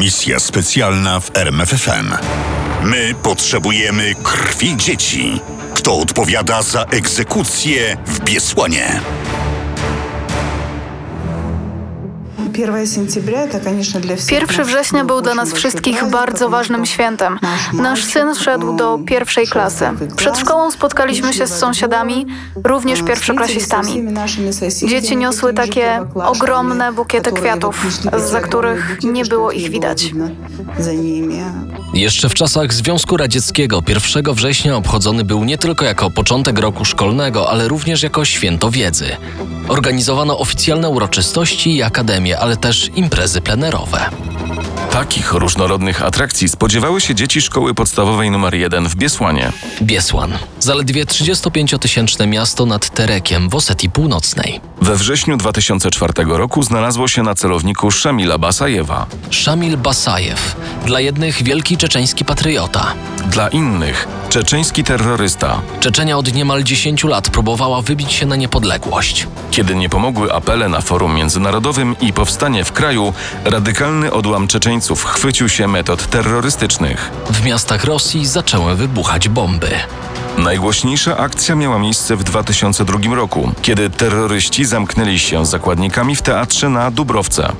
Misja specjalna w RMFFM. My potrzebujemy krwi dzieci. Kto odpowiada za egzekucję w Biesłanie? 1 września był dla nas wszystkich bardzo ważnym świętem. Nasz syn szedł do pierwszej klasy. Przed szkołą spotkaliśmy się z sąsiadami, również pierwszoklasistami. Dzieci niosły takie ogromne bukiety kwiatów, za których nie było ich widać. Jeszcze w czasach Związku Radzieckiego 1 września obchodzony był nie tylko jako początek roku szkolnego, ale również jako święto wiedzy. Organizowano oficjalne uroczystości i akademie, ale też imprezy plenerowe. Takich różnorodnych atrakcji spodziewały się dzieci szkoły podstawowej nr 1 w Biesłanie. Biesłan. Zaledwie 35-tysięczne miasto nad Terekiem w Osetii Północnej. We wrześniu 2004 roku znalazło się na celowniku Szamila Basajewa. Szamil Basajew. Dla jednych wielki czeczeński patriota. Dla innych czeczeński terrorysta. Czeczenia od niemal 10 lat próbowała wybić się na niepodległość. Kiedy nie pomogły apele na forum międzynarodowym i powstanie w kraju, radykalny odłam Czeczeńców chwycił się metod terrorystycznych. W miastach Rosji zaczęły wybuchać bomby. Najgłośniejsza akcja miała miejsce w 2002 roku, kiedy terroryści zamknęli się z zakładnikami w teatrze na Dubrowce.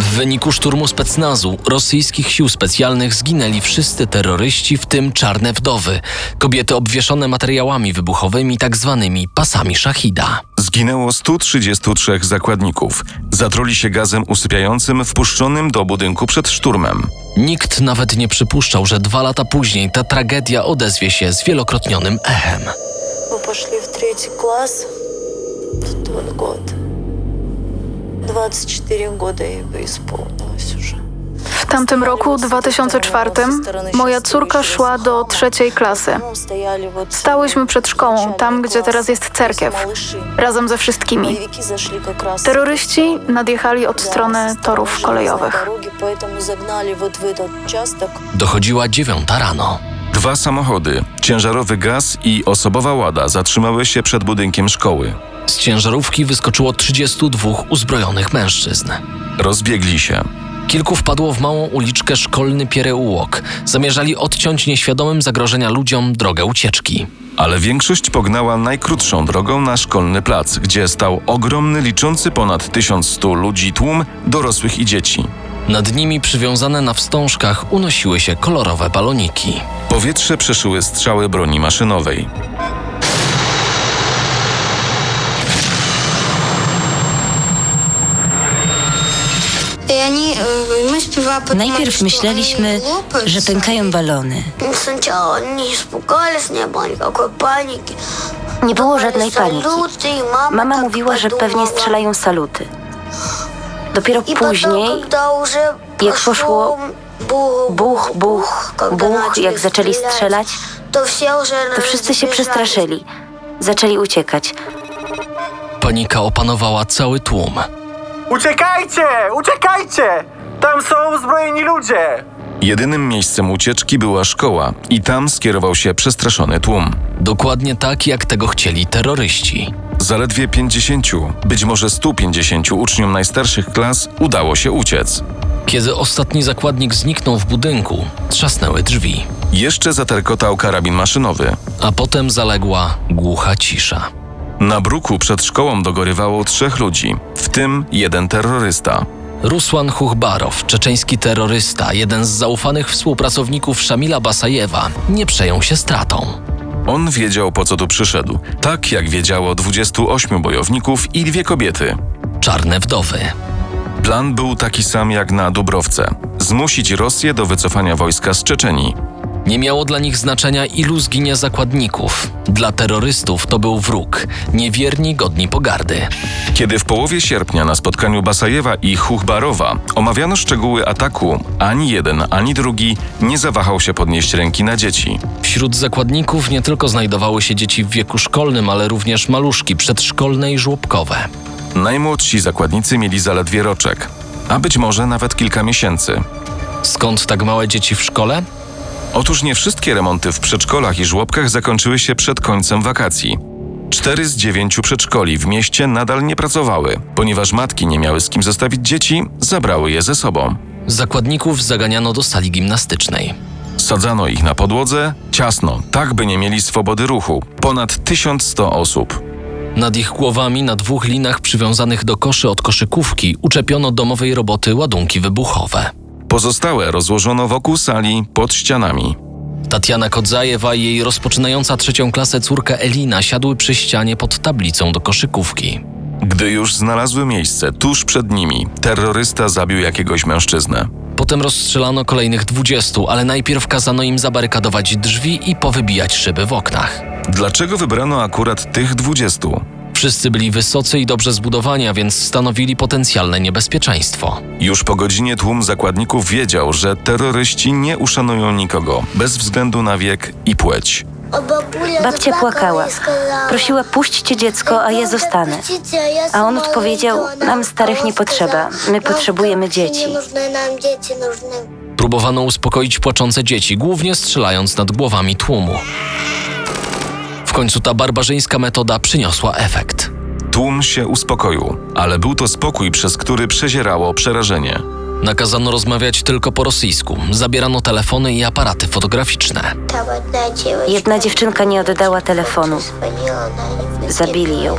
W wyniku szturmu specnazu rosyjskich sił specjalnych zginęli wszyscy terroryści, w tym czarne wdowy, kobiety obwieszone materiałami wybuchowymi, tak zwanymi pasami szachida. Zginęło 133 zakładników. Zatruli się gazem usypiającym wpuszczonym do budynku przed szturmem. Nikt nawet nie przypuszczał, że dwa lata później ta tragedia odezwie się zwielokrotnionym echem. Мы пошли в третий класс в тот год. 24 года ей бы исполнилось уже. W tamtym roku, 2004, moja córka szła do trzeciej klasy. Stałyśmy przed szkołą, tam gdzie teraz jest cerkiew, razem ze wszystkimi. Terroryści nadjechali od strony torów kolejowych. Dochodziła dziewiąta rano. Dwa samochody, ciężarowy gaz i osobowa łada zatrzymały się przed budynkiem szkoły. Z ciężarówki wyskoczyło 32 uzbrojonych mężczyzn. Rozbiegli się. Kilku wpadło w małą uliczkę szkolny Piereułok. Zamierzali odciąć nieświadomym zagrożenia ludziom drogę ucieczki. Ale większość pognała najkrótszą drogą na szkolny plac, gdzie stał ogromny, liczący ponad 1100 ludzi tłum dorosłych i dzieci. Nad nimi przywiązane na wstążkach unosiły się kolorowe baloniki. Powietrze przeszyły strzały broni maszynowej. Najpierw myśleliśmy, że pękają balony. Nie było żadnej paniki. Mama mówiła, że pewnie strzelają saluty. Dopiero później, jak poszło buch, buch, buch, jak zaczęli strzelać, to wszyscy się przestraszyli. Zaczęli uciekać. Panika opanowała cały tłum. Uciekajcie! Uciekajcie! Tam są uzbrojeni ludzie! Jedynym miejscem ucieczki była szkoła i tam skierował się przestraszony tłum. Dokładnie tak, jak tego chcieli terroryści. Zaledwie 50, być może 150 uczniom najstarszych klas udało się uciec. Kiedy ostatni zakładnik zniknął w budynku, trzasnęły drzwi, Jeszcze zaterkotał karabin maszynowy. a potem zaległa głucha cisza. Na bruku przed szkołą dogorywało trzech ludzi, w tym jeden terrorysta. Rusłan Huchbarow, czeczeński terrorysta, jeden z zaufanych współpracowników Szamila Basajewa, nie przejął się stratą. On wiedział po co tu przyszedł, tak jak wiedziało 28 bojowników i dwie kobiety. Czarne wdowy. Plan był taki sam jak na Dubrowce: zmusić Rosję do wycofania wojska z Czeczenii. Nie miało dla nich znaczenia, ilu zginie zakładników. Dla terrorystów to był wróg, niewierni, godni pogardy. Kiedy w połowie sierpnia na spotkaniu Basajewa i Huchbarowa omawiano szczegóły ataku, ani jeden, ani drugi nie zawahał się podnieść ręki na dzieci. Wśród zakładników nie tylko znajdowały się dzieci w wieku szkolnym, ale również maluszki przedszkolne i żłobkowe. Najmłodsi zakładnicy mieli zaledwie roczek, a być może nawet kilka miesięcy. Skąd tak małe dzieci w szkole? Otóż nie wszystkie remonty w przedszkolach i żłobkach zakończyły się przed końcem wakacji. Cztery z dziewięciu przedszkoli w mieście nadal nie pracowały, ponieważ matki nie miały z kim zostawić dzieci, zabrały je ze sobą. Zakładników zaganiano do sali gimnastycznej. Sadzano ich na podłodze, ciasno, tak by nie mieli swobody ruchu. Ponad 1100 osób. Nad ich głowami na dwóch linach przywiązanych do koszy od koszykówki uczepiono domowej roboty ładunki wybuchowe. Pozostałe rozłożono wokół sali pod ścianami. Tatiana Kodzajewa i jej rozpoczynająca trzecią klasę córka Elina siadły przy ścianie pod tablicą do koszykówki. Gdy już znalazły miejsce tuż przed nimi, terrorysta zabił jakiegoś mężczyznę. Potem rozstrzelano kolejnych dwudziestu, ale najpierw kazano im zabarykadować drzwi i powybijać szyby w oknach. Dlaczego wybrano akurat tych 20? Wszyscy byli wysocy i dobrze zbudowani, a więc stanowili potencjalne niebezpieczeństwo. Już po godzinie tłum zakładników wiedział, że terroryści nie uszanują nikogo, bez względu na wiek i płeć. Babcia płakała. Prosiła, puśćcie dziecko, a ja zostanę. A on odpowiedział, nam starych nie potrzeba, my potrzebujemy dzieci. Próbowano uspokoić płaczące dzieci, głównie strzelając nad głowami tłumu. W końcu ta barbarzyńska metoda przyniosła efekt. Tłum się uspokoił, ale był to spokój, przez który przezierało przerażenie. Nakazano rozmawiać tylko po rosyjsku, zabierano telefony i aparaty fotograficzne. Jedna dziewczynka nie oddała telefonu. Zabili ją.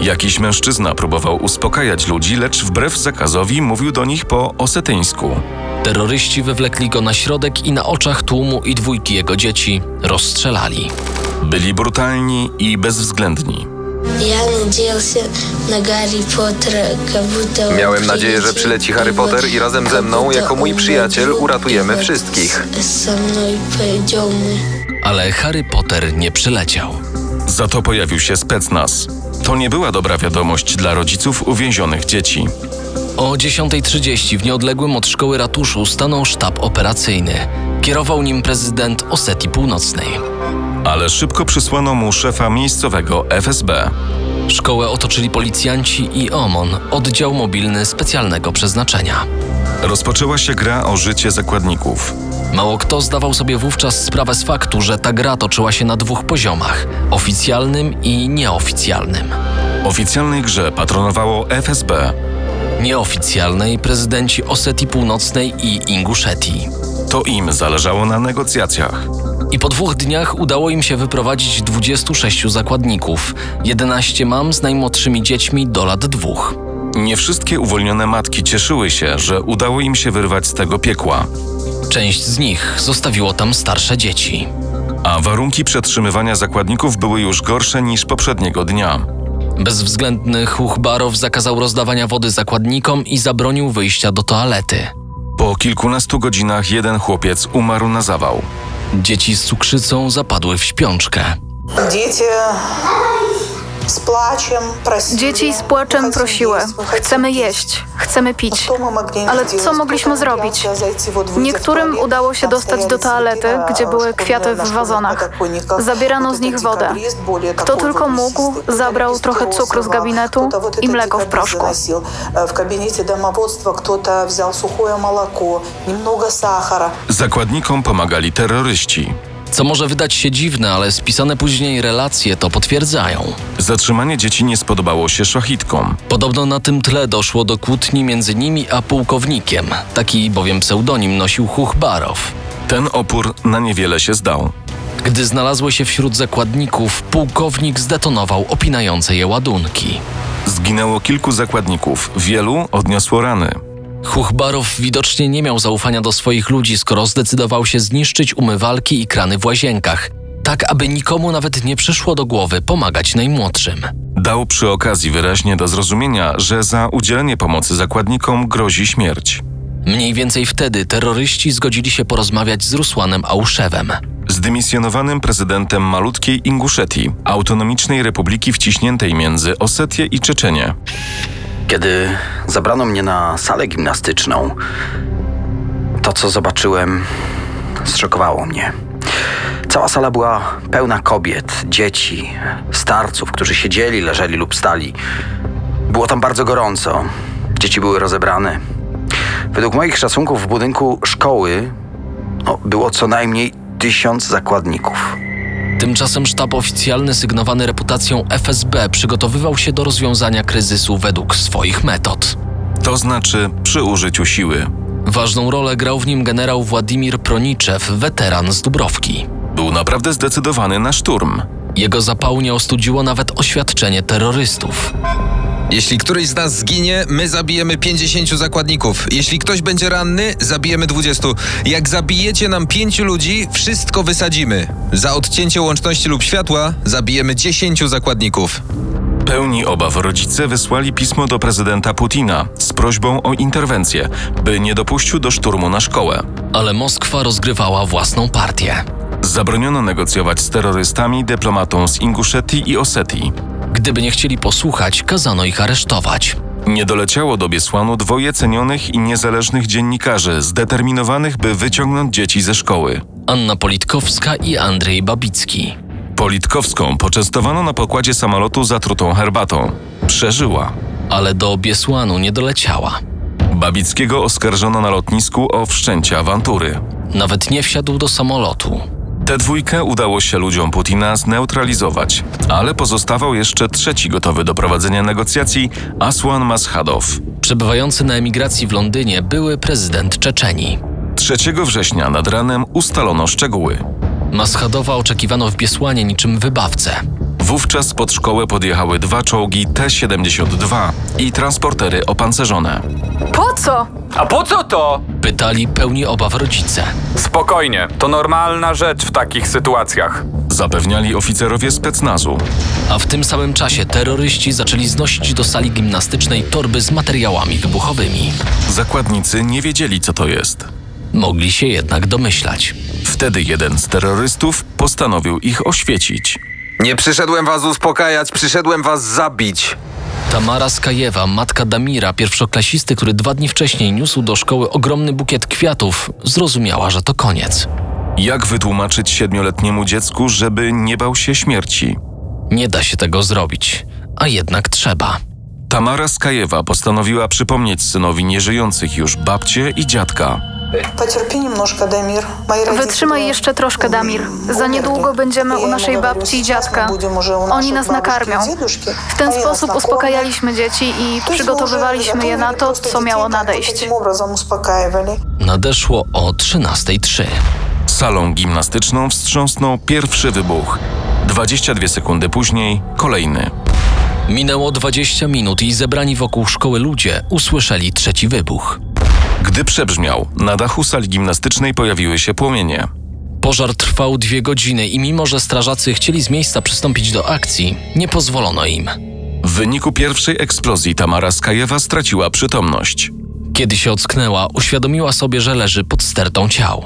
Jakiś mężczyzna próbował uspokajać ludzi, lecz wbrew zakazowi mówił do nich po osetyńsku. Terroryści wywlekli go na środek i na oczach tłumu i dwójki jego dzieci rozstrzelali. Byli brutalni i bezwzględni. Miałem nadzieję, że przyleci Harry Potter i razem ze mną, jako mój przyjaciel, uratujemy wszystkich. Ale Harry Potter nie przyleciał. Za to pojawił się specnaz. To nie była dobra wiadomość dla rodziców uwięzionych dzieci. O 10.30 w nieodległym od szkoły ratuszu stanął sztab operacyjny. Kierował nim prezydent Osetii Północnej. Ale szybko przysłano mu szefa miejscowego FSB. Szkołę otoczyli policjanci i OMON, oddział mobilny specjalnego przeznaczenia. Rozpoczęła się gra o życie zakładników. Mało kto zdawał sobie wówczas sprawę z faktu, że ta gra toczyła się na dwóch poziomach oficjalnym i nieoficjalnym. Oficjalnej grze patronowało FSB. Nieoficjalnej prezydenci Osetii Północnej i Inguszetii. To im zależało na negocjacjach. I po dwóch dniach udało im się wyprowadzić 26 zakładników, 11 mam z najmłodszymi dziećmi do lat dwóch. Nie wszystkie uwolnione matki cieszyły się, że udało im się wyrwać z tego piekła, Część z nich zostawiło tam starsze dzieci. A warunki przetrzymywania zakładników były już gorsze niż poprzedniego dnia. Bezwzględny Huchbarow zakazał rozdawania wody zakładnikom i zabronił wyjścia do toalety. Po kilkunastu godzinach jeden chłopiec umarł na zawał. Dzieci z cukrzycą zapadły w śpiączkę. Dzieci Dzieci z płaczem prosiły: Chcemy jeść, chcemy pić. Ale co mogliśmy zrobić? Niektórym udało się dostać do toalety, gdzie były kwiaty w wazonach. Zabierano z nich wodę. Kto tylko mógł, zabrał trochę cukru z gabinetu i mleko w proszku. W gabinecie domowodstwa кто-то взял сухое молоко, немного сахара. Zakładnikom pomagali terroryści. Co może wydać się dziwne, ale spisane później relacje to potwierdzają. Zatrzymanie dzieci nie spodobało się szachitkom. Podobno na tym tle doszło do kłótni między nimi a pułkownikiem. Taki bowiem pseudonim nosił Huchbarow. Ten opór na niewiele się zdał. Gdy znalazły się wśród zakładników, pułkownik zdetonował opinające je ładunki. Zginęło kilku zakładników, wielu odniosło rany. Huchbarow widocznie nie miał zaufania do swoich ludzi, skoro zdecydował się zniszczyć umywalki i krany w łazienkach, tak aby nikomu nawet nie przyszło do głowy pomagać najmłodszym. Dał przy okazji wyraźnie do zrozumienia, że za udzielenie pomocy zakładnikom grozi śmierć. Mniej więcej wtedy terroryści zgodzili się porozmawiać z Rusłanem Auszewem. Zdymisjonowanym prezydentem malutkiej Inguszetii, autonomicznej republiki wciśniętej między Osetię i Czeczenię. Kiedy zabrano mnie na salę gimnastyczną, to co zobaczyłem zszokowało mnie. Cała sala była pełna kobiet, dzieci, starców, którzy siedzieli, leżeli lub stali. Było tam bardzo gorąco. Dzieci były rozebrane. Według moich szacunków w budynku szkoły no, było co najmniej tysiąc zakładników. Tymczasem sztab oficjalny sygnowany reputacją FSB przygotowywał się do rozwiązania kryzysu według swoich metod. To znaczy przy użyciu siły. Ważną rolę grał w nim generał Władimir Proniczew, weteran z Dubrowki. Był naprawdę zdecydowany na szturm. Jego zapału nie ostudziło nawet oświadczenie terrorystów. Jeśli któryś z nas zginie, my zabijemy 50 zakładników. Jeśli ktoś będzie ranny, zabijemy 20. Jak zabijecie nam pięciu ludzi, wszystko wysadzimy. Za odcięcie łączności lub światła zabijemy 10 zakładników. Pełni obaw rodzice wysłali pismo do prezydenta Putina z prośbą o interwencję, by nie dopuścił do szturmu na szkołę. Ale Moskwa rozgrywała własną partię. Zabroniono negocjować z terrorystami, dyplomatą z Inguszetii i Osetii. Gdyby nie chcieli posłuchać, kazano ich aresztować. Nie doleciało do Biesłanu dwoje cenionych i niezależnych dziennikarzy, zdeterminowanych, by wyciągnąć dzieci ze szkoły. Anna Politkowska i Andrzej Babicki. Politkowską poczęstowano na pokładzie samolotu zatrutą herbatą. Przeżyła. Ale do Biesłanu nie doleciała. Babickiego oskarżono na lotnisku o wszczęcie awantury. Nawet nie wsiadł do samolotu. Tę dwójkę udało się ludziom Putina zneutralizować, ale pozostawał jeszcze trzeci gotowy do prowadzenia negocjacji Aswan Maschadow. Przebywający na emigracji w Londynie były prezydent Czeczenii. 3 września nad ranem ustalono szczegóły. Maschadowa oczekiwano w Biesłanie niczym wybawcę. Wówczas pod szkołę podjechały dwa czołgi T-72 i transportery opancerzone. Po co? A po co to? Pytali pełni obaw rodzice. Spokojnie, to normalna rzecz w takich sytuacjach. Zapewniali oficerowie specnazu. A w tym samym czasie terroryści zaczęli znosić do sali gimnastycznej torby z materiałami wybuchowymi. Zakładnicy nie wiedzieli, co to jest. Mogli się jednak domyślać. Wtedy jeden z terrorystów postanowił ich oświecić. Nie przyszedłem was uspokajać, przyszedłem was zabić. Tamara Skajewa, matka Damira, pierwszoklasisty, który dwa dni wcześniej niósł do szkoły ogromny bukiet kwiatów, zrozumiała, że to koniec. Jak wytłumaczyć siedmioletniemu dziecku, żeby nie bał się śmierci? Nie da się tego zrobić, a jednak trzeba. Tamara Skajewa postanowiła przypomnieć synowi nieżyjących już babcie i dziadka. Wytrzymaj jeszcze troszkę, Damir. Za niedługo będziemy u naszej babci i dziadka. Oni nas nakarmią. W ten sposób uspokajaliśmy dzieci i przygotowywaliśmy je na to, co miało nadejść. Nadeszło o 13.03. Salą gimnastyczną wstrząsnął pierwszy wybuch. 22 sekundy później kolejny. Minęło 20 minut i zebrani wokół szkoły ludzie usłyszeli trzeci wybuch. Gdy przebrzmiał, na dachu sali gimnastycznej pojawiły się płomienie. Pożar trwał dwie godziny i mimo, że strażacy chcieli z miejsca przystąpić do akcji, nie pozwolono im. W wyniku pierwszej eksplozji Tamara Skajewa straciła przytomność. Kiedy się ocknęła, uświadomiła sobie, że leży pod stertą ciał.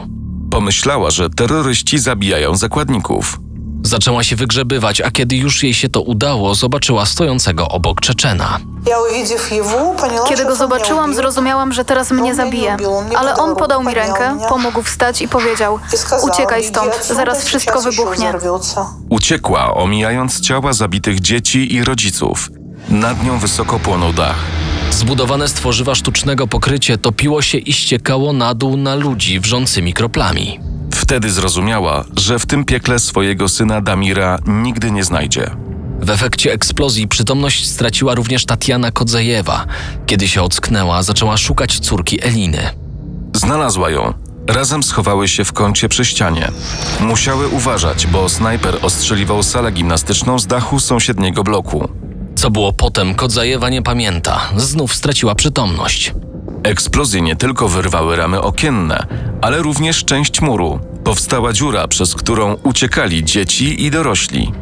Pomyślała, że terroryści zabijają zakładników. Zaczęła się wygrzebywać, a kiedy już jej się to udało, zobaczyła stojącego obok Czeczena. Kiedy go zobaczyłam, zrozumiałam, że teraz mnie zabije. Ale on podał mi rękę, pomógł wstać i powiedział: Uciekaj stąd, zaraz wszystko wybuchnie. Uciekła, omijając ciała zabitych dzieci i rodziców. Nad nią wysoko płonął dach. Zbudowane z tworzywa sztucznego pokrycie topiło się i ściekało na dół na ludzi wrzącymi kroplami. Wtedy zrozumiała, że w tym piekle swojego syna Damira nigdy nie znajdzie. W efekcie eksplozji przytomność straciła również Tatiana Kodzejewa. Kiedy się ocknęła, zaczęła szukać córki Eliny. Znalazła ją. Razem schowały się w kącie przy ścianie. Musiały uważać, bo snajper ostrzeliwał salę gimnastyczną z dachu sąsiedniego bloku. Co było potem, Kodzajewa nie pamięta. Znów straciła przytomność. Eksplozje nie tylko wyrwały ramy okienne, ale również część muru. Powstała dziura, przez którą uciekali dzieci i dorośli.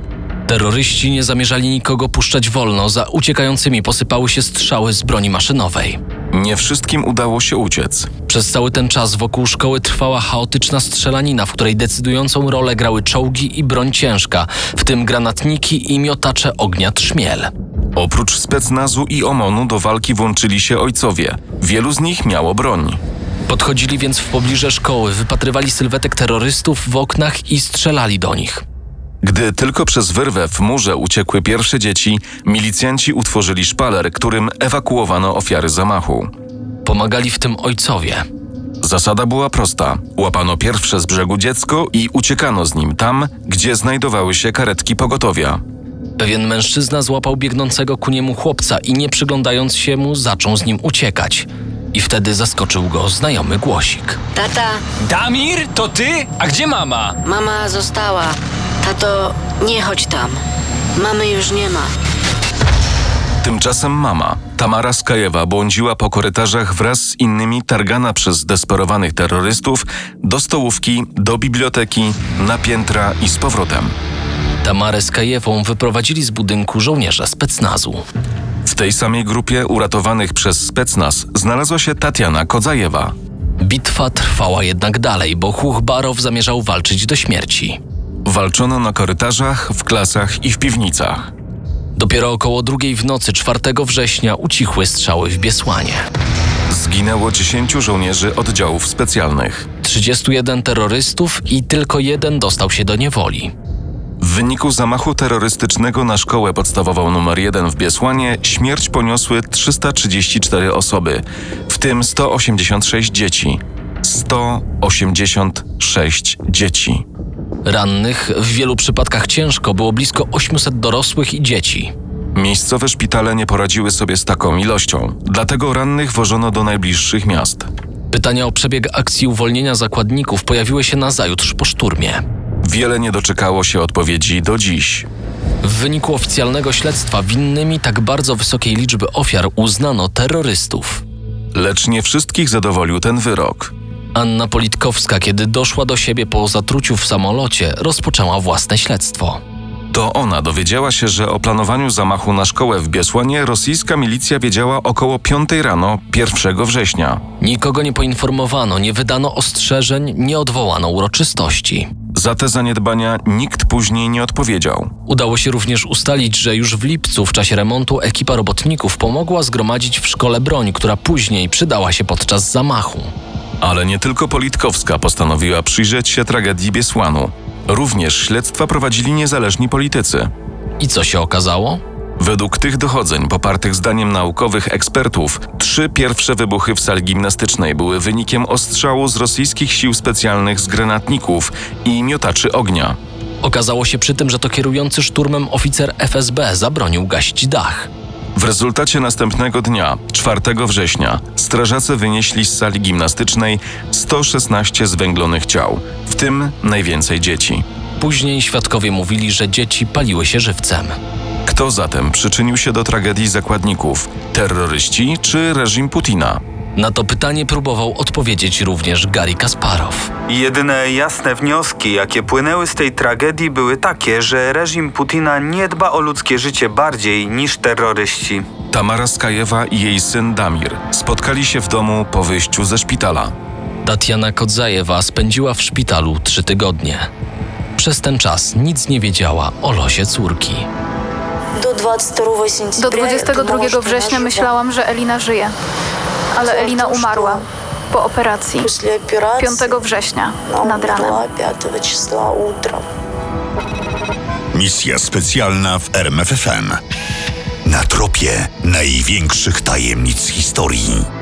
Terroryści nie zamierzali nikogo puszczać wolno, za uciekającymi posypały się strzały z broni maszynowej. Nie wszystkim udało się uciec. Przez cały ten czas wokół szkoły trwała chaotyczna strzelanina, w której decydującą rolę grały czołgi i broń ciężka, w tym granatniki i miotacze ognia trzmiel. Oprócz specnazu i OMON-u do walki włączyli się ojcowie. Wielu z nich miało broń. Podchodzili więc w pobliże szkoły, wypatrywali sylwetek terrorystów w oknach i strzelali do nich. Gdy tylko przez wyrwę w murze uciekły pierwsze dzieci, milicjanci utworzyli szpaler, którym ewakuowano ofiary zamachu. Pomagali w tym ojcowie. Zasada była prosta: łapano pierwsze z brzegu dziecko i uciekano z nim tam, gdzie znajdowały się karetki pogotowia. Pewien mężczyzna złapał biegnącego ku niemu chłopca i nie przyglądając się mu, zaczął z nim uciekać. I wtedy zaskoczył go znajomy głosik. Tata, Damir, to ty? A gdzie mama? mama została. Tato, nie chodź tam. Mamy już nie ma. Tymczasem mama, Tamara Skajewa, błądziła po korytarzach wraz z innymi targana przez zdesperowanych terrorystów do stołówki, do biblioteki, na piętra i z powrotem. Tamarę Skajewą wyprowadzili z budynku żołnierze specnazu. W tej samej grupie uratowanych przez specnaz znalazła się Tatiana Kodzajewa. Bitwa trwała jednak dalej, bo Huchbarow zamierzał walczyć do śmierci. Walczono na korytarzach, w klasach i w piwnicach. Dopiero około drugiej w nocy 4 września ucichły strzały w Biesłanie. Zginęło 10 żołnierzy oddziałów specjalnych. 31 terrorystów i tylko jeden dostał się do niewoli. W wyniku zamachu terrorystycznego na szkołę podstawową nr 1 w Biesłanie śmierć poniosły 334 osoby, w tym 186 dzieci. 186 dzieci. Rannych w wielu przypadkach ciężko było blisko 800 dorosłych i dzieci. Miejscowe szpitale nie poradziły sobie z taką ilością, dlatego rannych wożono do najbliższych miast. Pytania o przebieg akcji uwolnienia zakładników pojawiły się nazajutrz po szturmie. Wiele nie doczekało się odpowiedzi do dziś. W wyniku oficjalnego śledztwa winnymi tak bardzo wysokiej liczby ofiar uznano terrorystów. Lecz nie wszystkich zadowolił ten wyrok. Anna Politkowska, kiedy doszła do siebie po zatruciu w samolocie, rozpoczęła własne śledztwo. To ona dowiedziała się, że o planowaniu zamachu na szkołę w Biesłanie rosyjska milicja wiedziała około 5 rano 1 września. Nikogo nie poinformowano, nie wydano ostrzeżeń, nie odwołano uroczystości. Za te zaniedbania nikt później nie odpowiedział. Udało się również ustalić, że już w lipcu w czasie remontu ekipa robotników pomogła zgromadzić w szkole broń, która później przydała się podczas zamachu. Ale nie tylko Politkowska postanowiła przyjrzeć się tragedii Biesłanu. Również śledztwa prowadzili niezależni politycy. I co się okazało? Według tych dochodzeń, popartych zdaniem naukowych ekspertów, trzy pierwsze wybuchy w sali gimnastycznej były wynikiem ostrzału z rosyjskich sił specjalnych z granatników i miotaczy ognia. Okazało się przy tym, że to kierujący szturmem oficer FSB zabronił gaść dach. W rezultacie następnego dnia, 4 września, strażacy wynieśli z sali gimnastycznej 116 zwęglonych ciał, w tym najwięcej dzieci. Później świadkowie mówili, że dzieci paliły się żywcem. Kto zatem przyczynił się do tragedii zakładników? Terroryści czy reżim Putina? Na to pytanie próbował odpowiedzieć również Gary Kasparow. Jedyne jasne wnioski, jakie płynęły z tej tragedii, były takie, że reżim Putina nie dba o ludzkie życie bardziej niż terroryści. Tamara Skajewa i jej syn Damir spotkali się w domu po wyjściu ze szpitala. Tatiana Kodzajewa spędziła w szpitalu trzy tygodnie. Przez ten czas nic nie wiedziała o losie córki. Do 22 września myślałam, że Elina żyje. Ale Elina umarła po operacji 5 września nad ranem. Misja specjalna w RMFFM. Na tropie największych tajemnic historii.